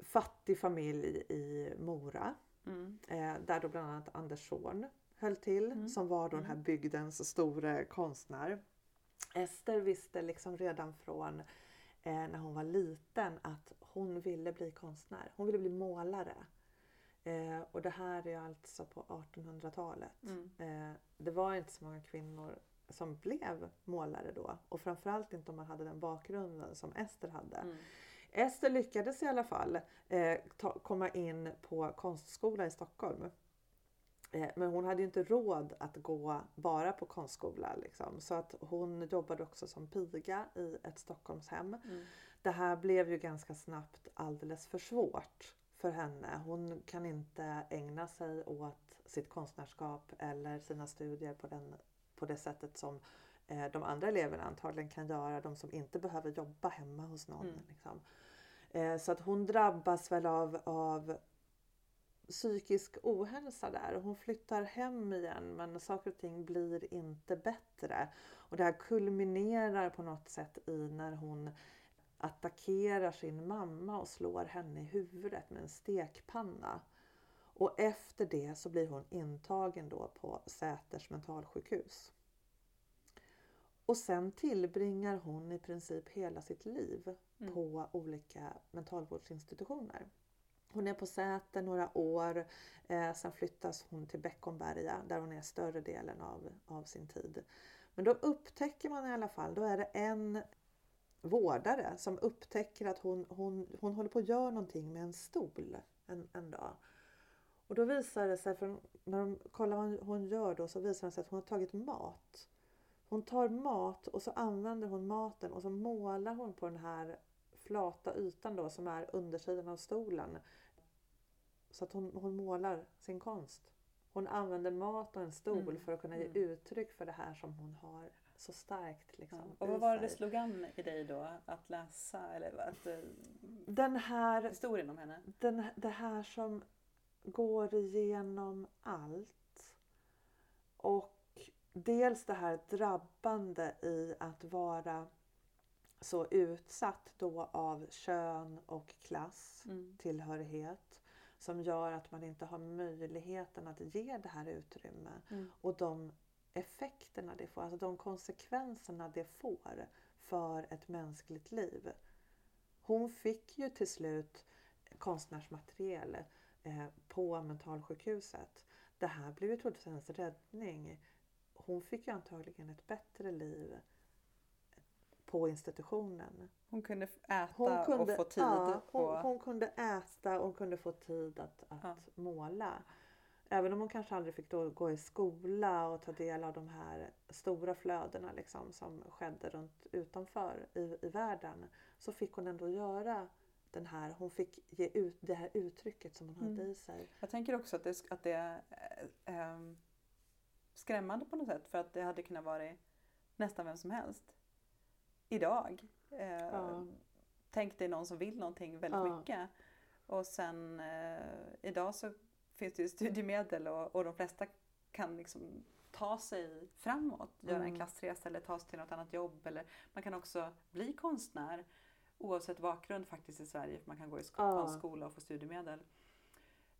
fattig familj i Mora. Mm. Eh, där då bland annat Anders Zorn höll till Mm. som var då den här bygdens store konstnär. Ester visste liksom redan från eh, när hon var liten att hon ville bli konstnär. Hon ville bli målare. Eh, och det här är alltså på 1800-talet. Mm. Eh, det var inte så många kvinnor som blev målare då och framförallt inte om man hade den bakgrunden som Ester hade. Mm. Ester lyckades i alla fall eh, ta, komma in på konstskola i Stockholm. Eh, men hon hade inte råd att gå bara på konstskola. Liksom. Så att hon jobbade också som piga i ett Stockholmshem. Mm. Det här blev ju ganska snabbt alldeles för svårt för henne. Hon kan inte ägna sig åt sitt konstnärskap eller sina studier på, den, på det sättet som de andra eleverna antagligen kan göra. De som inte behöver jobba hemma hos någon. Mm. Liksom. Eh, så att hon drabbas väl av, av psykisk ohälsa där. Hon flyttar hem igen men saker och ting blir inte bättre. Och det här kulminerar på något sätt i när hon attackerar sin mamma och slår henne i huvudet med en stekpanna. Och efter det så blir hon intagen då på Säters mentalsjukhus. Och sen tillbringar hon i princip hela sitt liv Mm. på olika mentalvårdsinstitutioner. Hon är på Säter några år, eh, sen flyttas hon till Beckomberga där hon är större delen av, av sin tid. Men då upptäcker man i alla fall, då är det en vårdare som upptäcker att hon, hon, hon håller på att göra någonting med en stol en, en dag. Och då visar det sig, för när de kollar vad hon gör då, så visar det sig att hon har tagit mat. Hon tar mat och så använder hon maten och så målar hon på den här flata ytan då som är undersidan av stolen. Så att hon, hon målar sin konst. Hon använder mat och en stol Mm, för att kunna ge mm. uttryck för det här som hon har så starkt Ja. liksom, Och i vad var det det sig. slog an i dig då? Att läsa eller att, eh, Den här historien om henne? den, det här som går igenom allt. Och dels det här drabbande i att vara så utsatt då av kön och klass, Mm. tillhörighet som gör att man inte har möjligheten att ge det här utrymme. Mm. Och de effekterna det får, alltså de konsekvenserna det får för ett mänskligt liv. Hon fick ju till slut konstnärsmaterial eh, på mentalsjukhuset. Det här blev ju troligtvis hennes räddning. Hon fick ju antagligen ett bättre liv på institutionen. Hon kunde äta Hon kunde, och få tid. ja, hon, och, hon kunde äta och hon kunde få tid att, att Ja. måla. Även om hon kanske aldrig fick gå i skola och ta del av de här stora flödena liksom, som skedde runt utanför i, i världen så fick hon ändå göra den här, hon fick ge ut det här uttrycket som hon hade Mm. i sig. Jag tänker också att det, att det eh, ehm, skrämmande på något sätt för att det hade kunnat vara nästan vem som helst. Idag. Eh, Ja. Tänk dig någon som vill någonting väldigt Ja. mycket. Och sen eh, idag så finns det ju studiemedel och, och de flesta kan liksom ta sig framåt, göra en Mm. klassresa eller ta sig till något annat jobb. Eller man kan också bli konstnär oavsett bakgrund faktiskt i Sverige. För man kan gå i sko- Ja. på en skola och få studiemedel.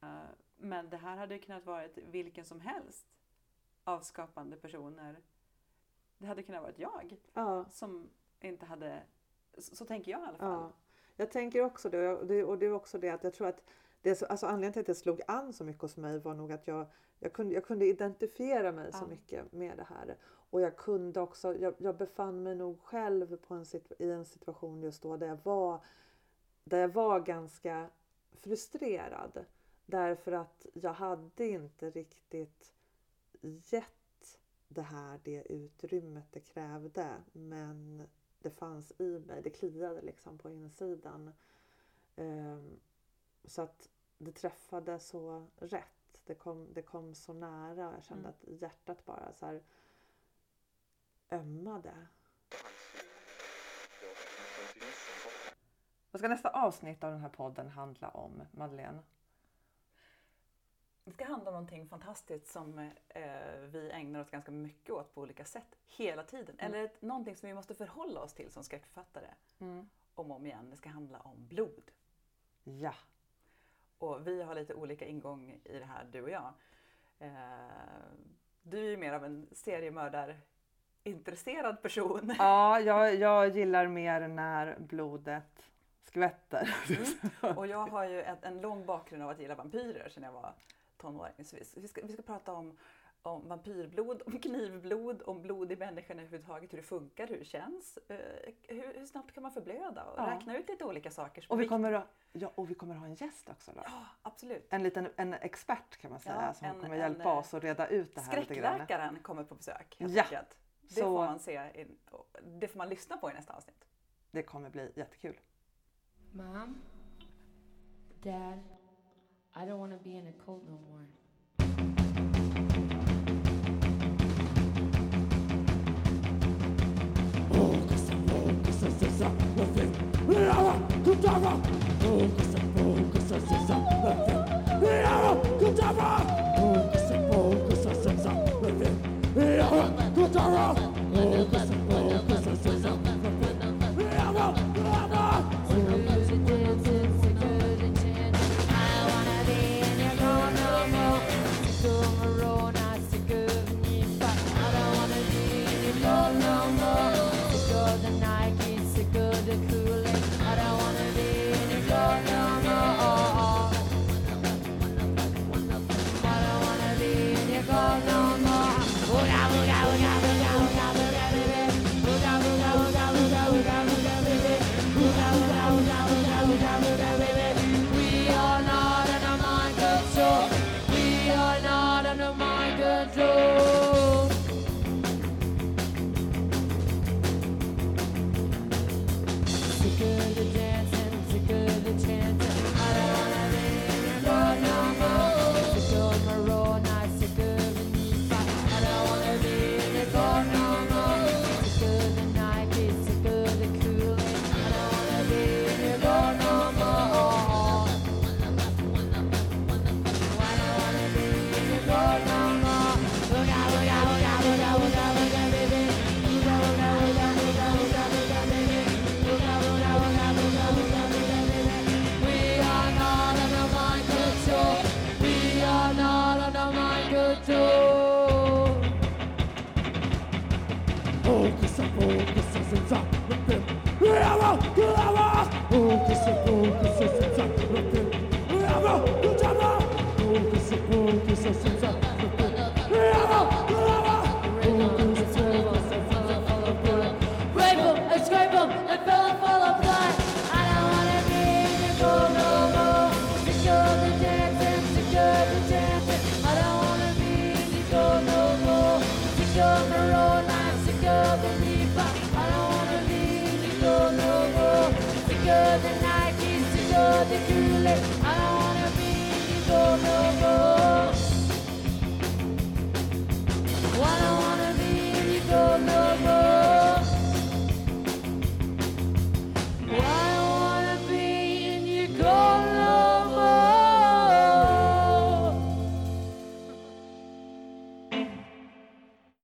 Eh, men det här hade ju kunnat vara vilken som helst av skapande personer. Det hade kunnat vara jag Ja. som inte hade, så, så tänker jag i alla fall. Ja, jag tänker också det och det, och det är också det att jag tror att det så, alltså anledningen till att det slog an så mycket hos mig var nog att jag, jag, kunde, jag kunde identifiera mig så Ja. mycket med det här. Och jag kunde också, jag, jag befann mig nog själv på en i en situation just då där jag var, där jag var ganska frustrerad. Därför att jag hade inte riktigt gett det här det utrymmet det krävde. Men det fanns i mig, det kliade liksom på insidan. Ehm, så att det träffade så rätt. Det kom, det kom så nära. Jag kände Mm. att hjärtat bara så här ömmade. Vad ska nästa avsnitt av den här podden handla om, Madeleine? Det ska handla om någonting fantastiskt som eh, vi ägnar oss ganska mycket åt på olika sätt hela tiden. Mm. Eller ett, någonting som vi måste förhålla oss till som skräckförfattare om och om igen. Det ska handla om blod. Ja. Och vi har lite olika ingång i det här, du och jag. Eh, du är ju mer av en seriemördarintresserad person. Ja, jag, jag gillar mer när blodet skvätter. Och jag har ju en, en lång bakgrund av att gilla vampyrer sedan jag var tonåring. Så vi, vi, ska, vi ska prata om, om vampyrblod, om knivblod, om blod i människan överhuvudtaget, hur det funkar, hur det känns, eh, hur, hur snabbt kan man förblöda och Ja. räkna ut lite olika saker. som Och vi kommer, att, ja, och vi kommer att ha en gäst också då. Ja, absolut. En liten en expert kan man säga Ja, som en- kommer en, hjälpa eh, oss att reda ut det här lite grann. Skräckläkaren kommer på besök helt Ja. enkelt. Det Så- får man se, i, det får man lyssna på i nästa avsnitt. Det kommer bli jättekul. Mom? Dad? I don't want to be in a cult no more.